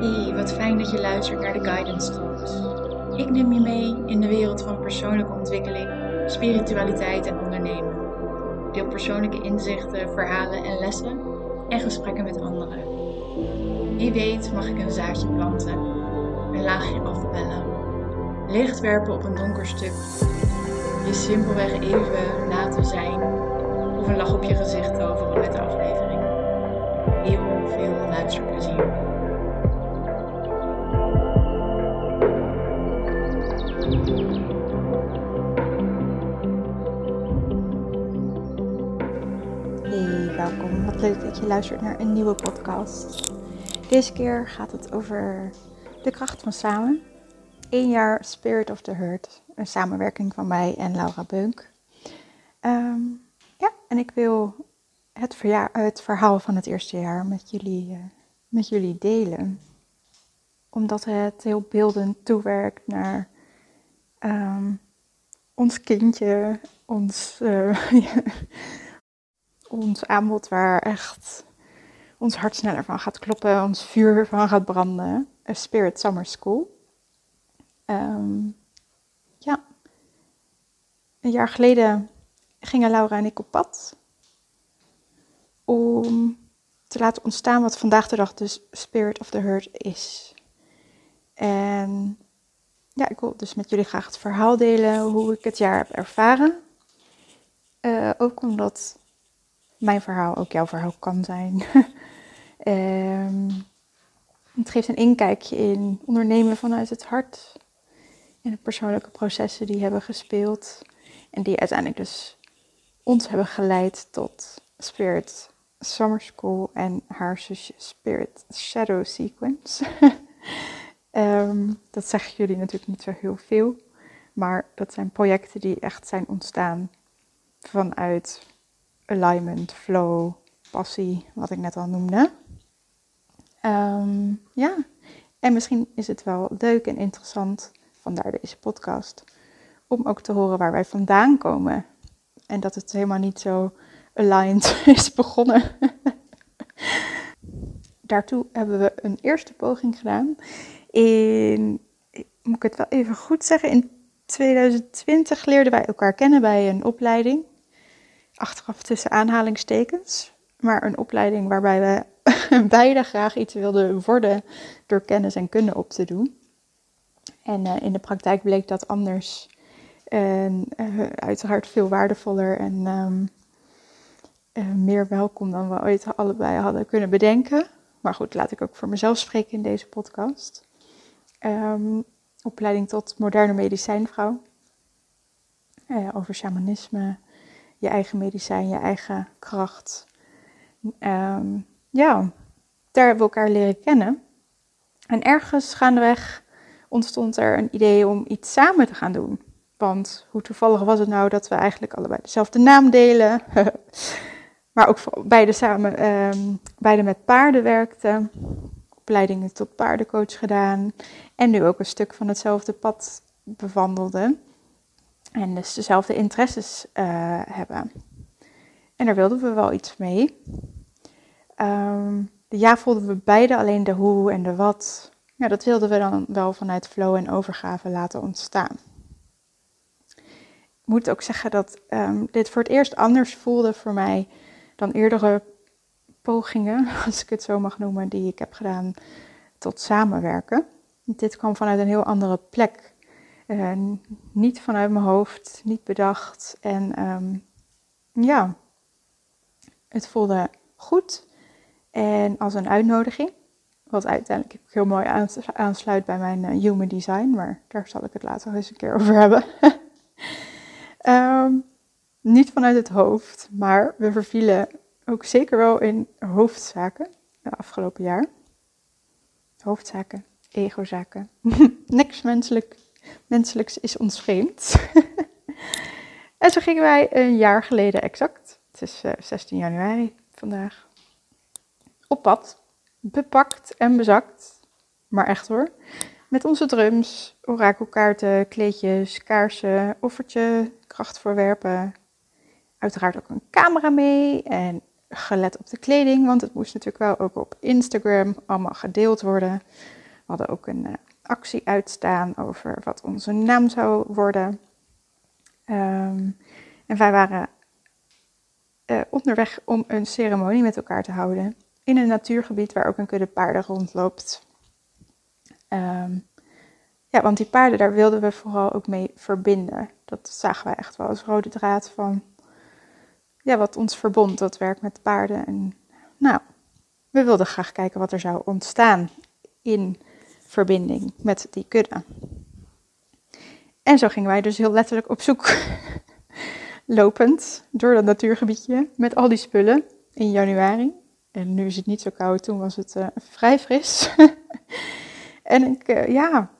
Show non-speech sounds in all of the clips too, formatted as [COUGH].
Hey, wat fijn dat je luistert naar de Guidance Talks. Ik neem je mee in de wereld van persoonlijke ontwikkeling, spiritualiteit en ondernemen. Deel persoonlijke inzichten, verhalen en lessen en gesprekken met anderen. Wie weet mag ik een zaadje planten, een laagje afbellen, licht werpen op een donker stuk, je simpelweg even laten zijn of een lach op je gezicht toveren met de aflevering. Heel veel luisterplezier. Leuk dat je luistert naar een nieuwe podcast. Deze keer gaat het over de kracht van samen. Eén jaar Spirit of the Hurt, een samenwerking van mij en Laura Beunk. Ehm, ja, en ik wil het, verhaal van het eerste jaar met jullie, uh, met jullie delen. Omdat het heel beeldend toewerkt naar um, ons kindje, ons, [LAUGHS] uh, ons aanbod waar echt ons hart sneller van gaat kloppen, ons vuur van gaat branden. A Spirit Summer School. Um, ja, een jaar geleden gingen Laura en ik op pad om te laten ontstaan wat vandaag de dag dus Spirit of the Hurt is. En ja, ik wil dus met jullie graag het verhaal delen hoe ik het jaar heb ervaren. Uh, ook omdat mijn verhaal ook jouw verhaal kan zijn. um, [LAUGHS] het geeft een inkijkje in ondernemen vanuit het hart. In de persoonlijke processen die hebben gespeeld. En die uiteindelijk dus ons hebben geleid tot Spirit Summer School en haar zusje Spirit Shadow Sequence. Um, [LAUGHS] dat zeggen jullie natuurlijk niet zo heel veel. Maar dat zijn projecten die echt zijn ontstaan vanuit alignment, flow, passie, wat ik net al noemde. Um, ja, en misschien is het wel leuk en interessant, vandaar deze podcast, om ook te horen waar wij vandaan komen. En dat het helemaal niet zo aligned [LAUGHS] is begonnen. [LAUGHS] Daartoe hebben we een eerste poging gedaan in, moet ik het wel even goed zeggen, in 2020 leerden wij elkaar kennen bij een opleiding. Achteraf tussen aanhalingstekens. Maar een opleiding waarbij we [LAUGHS] beide graag iets wilden worden door kennis en kunde op te doen. En uh, in de praktijk bleek dat anders. En uh, uiteraard veel waardevoller en um, uh, meer welkom dan we ooit allebei hadden kunnen bedenken. Maar goed, laat ik ook voor mezelf spreken in deze podcast. Um, opleiding tot moderne medicijnvrouw. Over shamanisme, je eigen medicijn, je eigen kracht. Um, ja, daar hebben we elkaar leren kennen. En ergens gaandeweg ontstond er een idee om iets samen te gaan doen. Want hoe toevallig was het nou dat we eigenlijk allebei dezelfde naam delen. [LAUGHS] maar ook beide samen, um, beide met paarden werkten opleidingen tot paardencoach gedaan. En nu ook een stuk van hetzelfde pad bewandelden. En dus dezelfde interesses uh, hebben. En daar wilden we wel iets mee. Um, de ja voelden we beide, alleen de hoe en de wat. Ja, dat wilden we dan wel vanuit flow en overgave laten ontstaan. Ik moet ook zeggen dat um, dit voor het eerst anders voelde voor mij dan eerdere pogingen, [LAUGHS] als ik het zo mag noemen, die ik heb gedaan tot samenwerken. Dit kwam vanuit een heel andere plek. Uh, niet vanuit mijn hoofd, niet bedacht. En um, ja, het voelde goed en als een uitnodiging. Wat uiteindelijk heel mooi aansluit bij mijn uh, human design, maar daar zal ik het later eens een keer over hebben. um, [LAUGHS] niet vanuit het hoofd, maar we vervielen ook zeker wel in hoofdzaken de afgelopen jaar. Hoofdzaken, egozaken. [LAUGHS] Niks menselijk, menselijks is ons vreemd. [LAUGHS] en zo gingen wij een jaar geleden exact, het is uh, eh, 16 januari vandaag, op pad. Bepakt en bezakt, maar echt hoor. Met onze drums, orakelkaarten, kleedjes, kaarsen, offertje, krachtvoorwerpen. Uiteraard ook een camera mee en gelet op de kleding, want het moest natuurlijk wel ook op Instagram allemaal gedeeld worden. We hadden ook een uh, actie uitstaan over wat onze naam zou worden. Ehm, en wij waren uh, onderweg om een ceremonie met elkaar te houden in een natuurgebied waar ook een kudde paarden rondloopt. Um, ja, want die paarden, daar wilden we vooral ook mee verbinden. Dat zagen wij echt wel als rode draad van ja, wat ons verbond, dat werk met paarden. En nou, we wilden graag kijken wat er zou ontstaan in verbinding met die kudde. En zo gingen wij dus heel letterlijk op zoek, [LAUGHS] lopend door dat natuurgebiedje met al die spullen in januari. En nu is het niet zo koud, toen was het uh, vrij fris. [LAUGHS] en ik, uh, ja,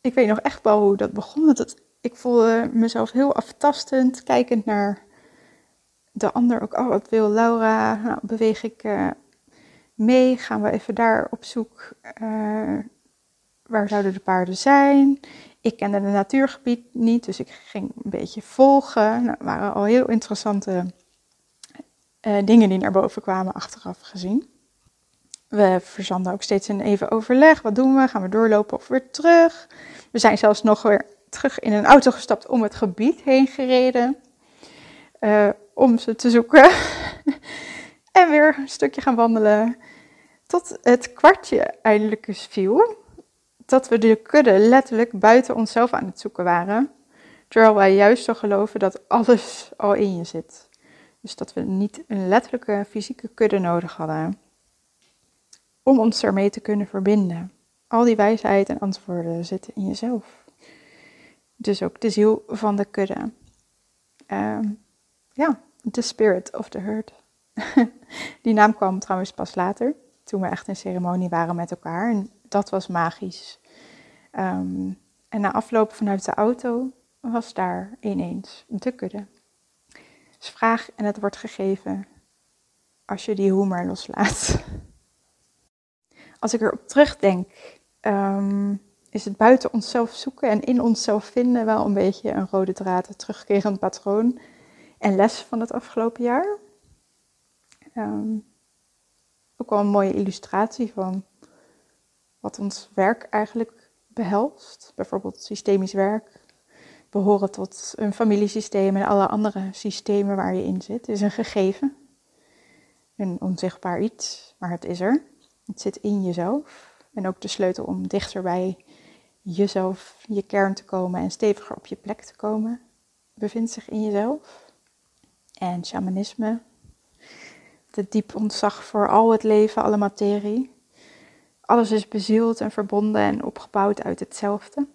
ik weet nog echt wel hoe dat begon. Dat ik voelde mezelf heel aftastend, kijkend naar de ander ook. Oh, wat wil Laura? Nou, beweeg ik uh, mee? Gaan we even daar op zoek? Waar zouden de paarden zijn? Ik kende het natuurgebied niet, dus ik ging een beetje volgen. Nou, waren al heel interessante uh, dingen die naar boven kwamen achteraf gezien. We verzanden ook steeds een even overleg. Wat doen we? Gaan we doorlopen of weer terug? We zijn zelfs nog weer terug in een auto gestapt om het gebied heen gereden. Uh, om ze te zoeken. [LAUGHS] en weer een stukje gaan wandelen. Tot het kwartje eindelijk eens viel. Dat we de kudde letterlijk buiten onszelf aan het zoeken waren. Terwijl wij juist zo geloven dat alles al in je zit. Dus dat we niet een letterlijke fysieke kudde nodig hadden om ons ermee te kunnen verbinden. Al die wijsheid en antwoorden zitten in jezelf. Dus ook de ziel van de kudde. Uh, ja, the spirit of the herd. [LAUGHS] die naam kwam trouwens pas later, toen we echt in ceremonie waren met elkaar. En dat was magisch. Um, en na afloop vanuit de auto was daar ineens de kudde. Dus vraag en het wordt gegeven als je die hoemer loslaat. Als ik erop terugdenk, um, is het buiten onszelf zoeken en in onszelf vinden wel een beetje een rode draad, een terugkerend patroon en les van het afgelopen jaar. Um, ook wel een mooie illustratie van wat ons werk eigenlijk behelst. Bijvoorbeeld systemisch werk. Behoren tot een familiesysteem en alle andere systemen waar je in zit, is een gegeven. Een onzichtbaar iets, maar het is er. Het zit in jezelf. En ook de sleutel om dichter bij jezelf, je kern te komen en steviger op je plek te komen, bevindt zich in jezelf. En shamanisme, de diep ontzag voor al het leven, alle materie. Alles is bezield en verbonden en opgebouwd uit hetzelfde.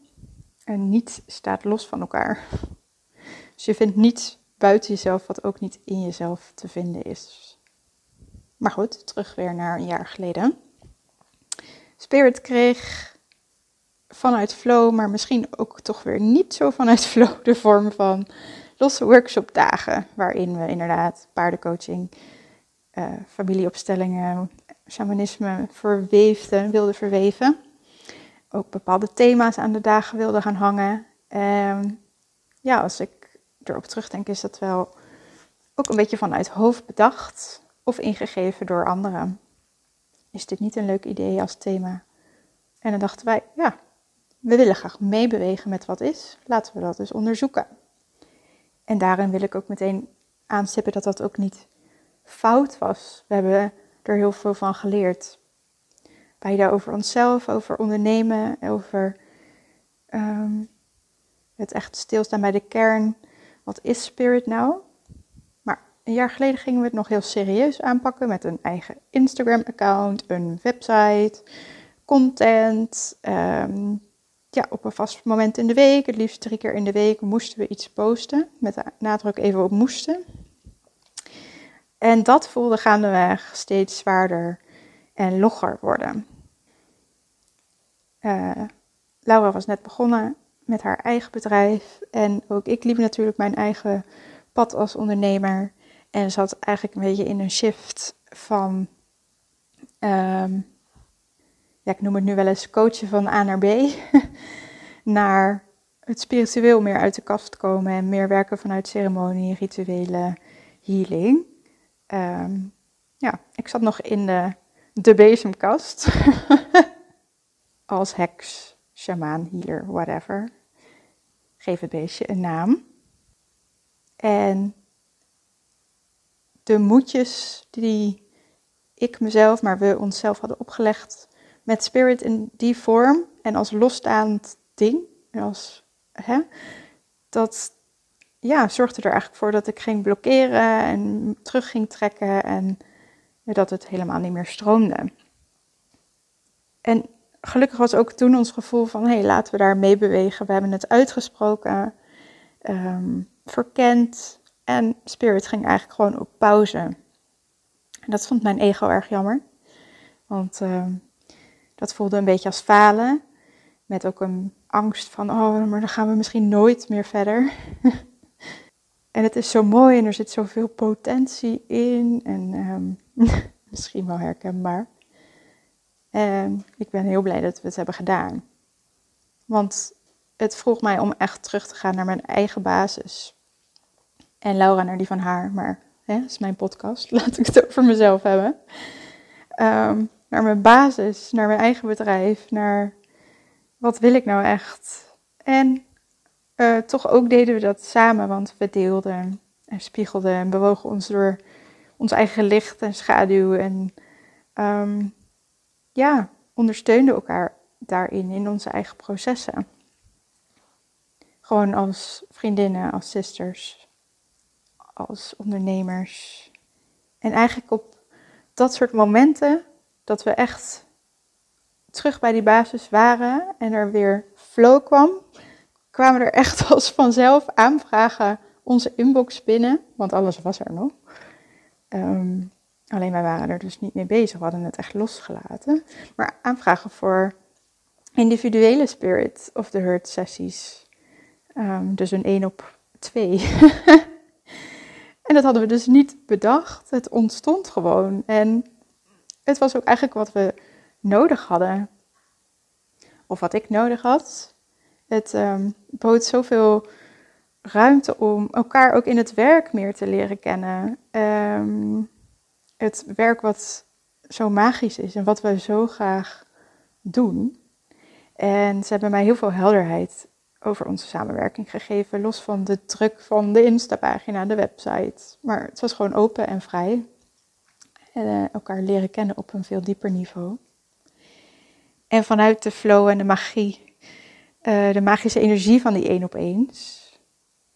En niets staat los van elkaar. Dus je vindt niets buiten jezelf wat ook niet in jezelf te vinden is. Maar goed, terug weer naar een jaar geleden. Spirit kreeg vanuit flow, maar misschien ook toch weer niet zo vanuit [LAUGHS] flow, de vorm van losse workshopdagen, waarin we inderdaad paardencoaching, uh, familieopstellingen, shamanisme verweefden, wilden verweven. Ook bepaalde thema's aan de dagen wilden gaan hangen. En ja, als ik erop terugdenk, is dat wel ook een beetje vanuit hoofd bedacht of ingegeven door anderen. Is dit niet een leuk idee als thema? En dan dachten wij, ja, we willen graag meebewegen met wat is. Laten we dat dus onderzoeken. En daarin wil ik ook meteen aanstippen dat dat ook niet fout was. We hebben er heel veel van geleerd. Beide over onszelf, over ondernemen, over um, het echt stilstaan bij de kern. Wat is spirit nou? Maar een jaar geleden gingen we het nog heel serieus aanpakken met een eigen Instagram-account, een website, content. Um, ja, op een vast moment in de week, het liefst drie keer in de week, moesten we iets posten. Met nadruk even op moesten. En dat voelde gaandeweg steeds zwaarder en logger worden. Uh, Laura was net begonnen met haar eigen bedrijf. En ook ik liep natuurlijk mijn eigen pad als ondernemer. En zat eigenlijk een beetje in een shift van, um, ja, ik noem het nu wel eens coachen van A naar B. [LAUGHS] naar het spiritueel meer uit de kast komen en meer werken vanuit ceremonie, rituelen, healing. Ehm, ja, ik zat nog in de, de bezemkast. [LAUGHS] Als heks, shamaan, healer, whatever. Geef het beestje een naam. En de moedjes die ik mezelf, maar we onszelf hadden opgelegd met spirit in die vorm en als losstaand ding, als, hè, dat ja, zorgde er eigenlijk voor dat ik ging blokkeren en terug ging trekken en dat het helemaal niet meer stroomde. En gelukkig was ook toen ons gevoel van, hé, hey, laten we daar mee bewegen. We hebben het uitgesproken, um, verkend en Spirit ging eigenlijk gewoon op pauze. En dat vond mijn ego erg jammer, want uh, dat voelde een beetje als falen, met ook een angst van, oh, maar dan gaan we misschien nooit meer verder. [LAUGHS] en het is zo mooi en er zit zoveel potentie in en um, [LAUGHS] misschien wel herkenbaar. En ik ben heel blij dat we het hebben gedaan. Want het vroeg mij om echt terug te gaan naar mijn eigen basis. En Laura naar die van haar, maar hè, dat is mijn podcast, [LAUGHS] laat ik het over mezelf hebben. Um, naar mijn basis, naar mijn eigen bedrijf, naar wat wil ik nou echt. En uh, toch ook deden we dat samen, want we deelden en spiegelden en bewogen ons door ons eigen licht en schaduw. En um, ja, ondersteunden elkaar daarin, in onze eigen processen. Gewoon als vriendinnen, als sisters, als ondernemers. En eigenlijk op dat soort momenten dat we echt terug bij die basis waren en er weer flow kwam, kwamen er echt [LAUGHS] als vanzelf aanvragen onze inbox binnen, want alles was er nog. Um, alleen wij waren er dus niet mee bezig, we hadden het echt losgelaten. Maar aanvragen voor individuele Spirit of the Hurt sessies. Um, dus een één op twee. [LAUGHS] en dat hadden we dus niet bedacht. Het ontstond gewoon. En het was ook eigenlijk wat we nodig hadden. Of wat ik nodig had. Het um, bood zoveel ruimte om elkaar ook in het werk meer te leren kennen. Um, het werk wat zo magisch is en wat we zo graag doen. En ze hebben mij heel veel helderheid over onze samenwerking gegeven, los van de druk van de Insta-pagina, de website. Maar het was gewoon open en vrij. En uh, elkaar leren kennen op een veel dieper niveau. En vanuit de flow en de magie, uh, de magische energie van die één op eens,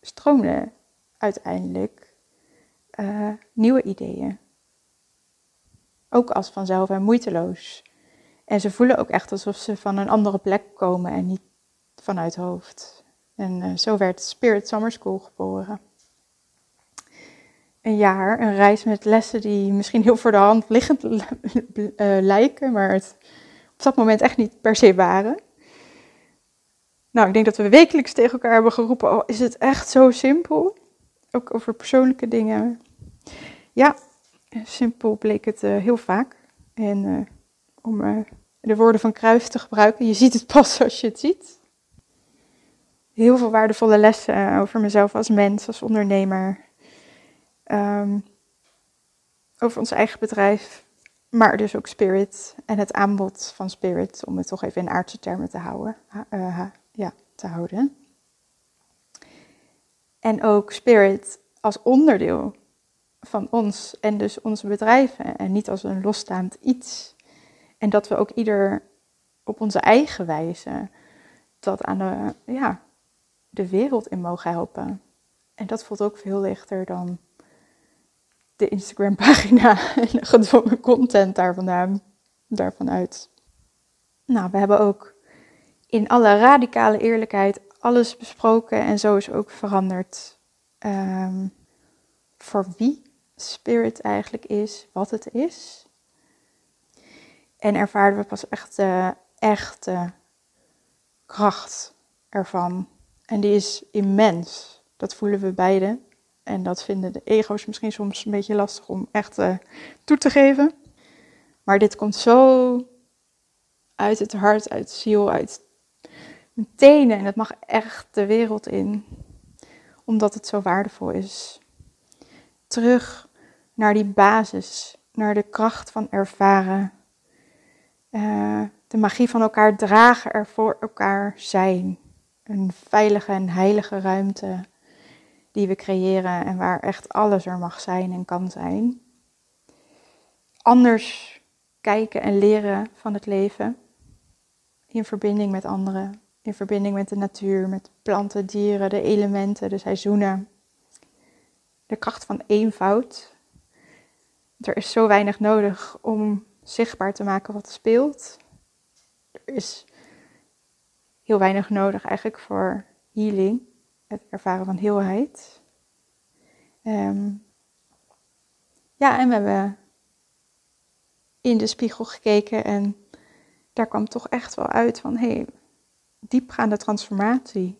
stroomden uiteindelijk uh, nieuwe ideeën. Ook als vanzelf en moeiteloos. En ze voelen ook echt alsof ze van een andere plek komen en niet vanuit hoofd. En uh, zo werd Spirit Summer School geboren. Een jaar, een reis met lessen die misschien heel voor de hand liggend [LAUGHS] lijken, maar het op dat moment echt niet per se waren. Nou, ik denk dat we wekelijks tegen elkaar hebben geroepen: oh, is het echt zo simpel? Ook over persoonlijke dingen. Ja, simpel bleek het uh, heel vaak. En uh, om uh, de woorden van Kruijf te gebruiken, je ziet het [LAUGHS] pas als je het ziet. Heel veel waardevolle lessen over mezelf als mens, als ondernemer. Um, over ons eigen bedrijf, maar dus ook Spirit en het aanbod van Spirit, om het toch even in aardse termen te houden. Ja, te houden. En ook Spirit als onderdeel van ons en dus onze bedrijven en niet als een losstaand iets. En dat we ook ieder op onze eigen wijze dat aan de, ja, de wereld in mogen helpen. En dat voelt ook veel lichter dan de Instagram pagina [LAUGHS] en de gedwongen content daarvan, daarvan uit. Nou, we hebben ook in alle radicale eerlijkheid alles besproken en zo is ook veranderd. Um, voor wie spirit eigenlijk is, wat het is. En ervaarden we pas echt de echte kracht ervan. En die is immens. Dat voelen we beiden. En dat vinden de ego's misschien soms een beetje lastig om echt uh, toe te geven. Maar dit komt zo uit het hart, uit ziel, uit tenen. En het mag echt de wereld in. Omdat het zo waardevol is. Terug naar die basis, naar de kracht van ervaren, uh, de magie van elkaar dragen, er voor elkaar zijn. Een veilige en heilige ruimte die we creëren en waar echt alles er mag zijn en kan zijn. Anders kijken en leren van het leven in verbinding met anderen, in verbinding met de natuur, met planten, dieren, de elementen, de seizoenen. De kracht van eenvoud. Er is zo weinig nodig om zichtbaar te maken wat speelt. Er is heel weinig nodig eigenlijk voor healing, het ervaren van heelheid. Ehm, ja, en we hebben in de spiegel gekeken en daar kwam toch echt wel uit van hé, hey, diepgaande transformatie,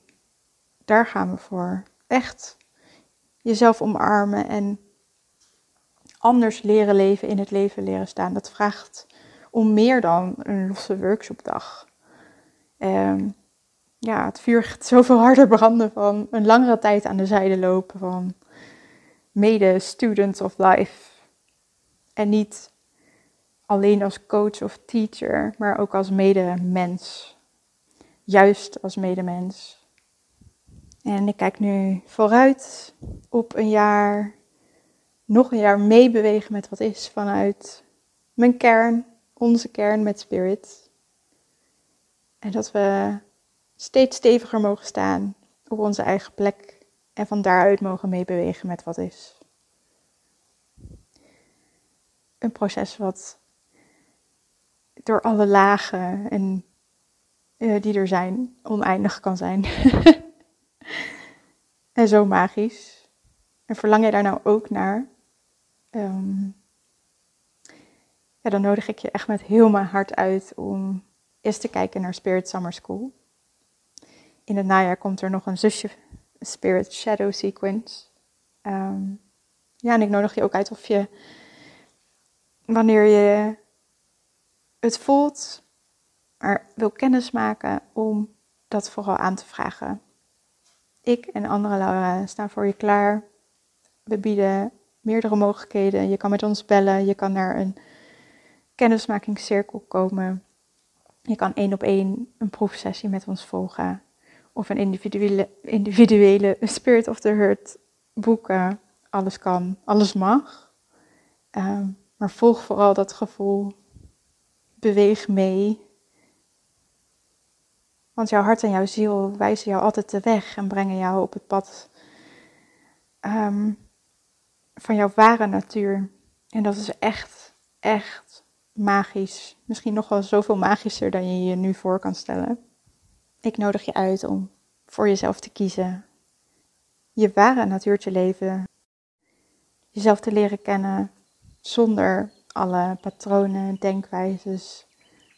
daar gaan we voor. Echt jezelf omarmen en anders leren leven, in het leven leren staan. Dat vraagt om meer dan een losse workshopdag. Um, ja, het vuur gaat zoveel harder branden van een langere tijd aan de zijde lopen van mede student of life. En niet alleen als coach of teacher, maar ook als medemens. Juist als medemens. En ik kijk nu vooruit op een jaar, nog een jaar meebewegen met wat is vanuit mijn kern, onze kern met spirit. En dat we steeds steviger mogen staan op onze eigen plek en van daaruit mogen meebewegen met wat is. Een proces wat door alle lagen en, uh, die er zijn oneindig kan zijn. [LAUGHS] en zo magisch. En verlang je daar nou ook naar? Um, ja, dan nodig ik je echt met heel mijn hart uit om eens te kijken naar Spirit Summer School. In het najaar komt er nog een zusje Spirit Shadow Sequence. Um, ja, en ik nodig je ook uit of je, wanneer je het voelt, maar wil kennismaken om dat vooral aan te vragen. Ik en andere Laura staan voor je klaar. We bieden meerdere mogelijkheden. Je kan met ons bellen, je kan naar een kennismakingscirkel komen. Je kan één op één een proefsessie met ons volgen. Of een individuele, individuele [LAUGHS] Spirit of the Hurt boeken. Alles kan, alles mag. Ehm, maar volg vooral dat gevoel beweeg mee. Want jouw hart en jouw ziel wijzen jou altijd de weg en brengen jou op het pad um, van jouw ware natuur. En dat is echt, echt magisch. Misschien nog wel zoveel magischer dan je je nu voor kan stellen. Ik nodig je uit om voor jezelf te kiezen. Je ware natuur te leven. Jezelf te leren kennen zonder alle patronen, denkwijzes,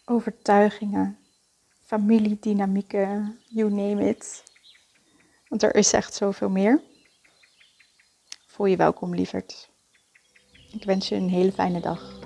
overtuigingen, familiedynamieken, you name it. Want er is echt zoveel meer. Voel je welkom, lieverd. Ik wens je een hele fijne dag.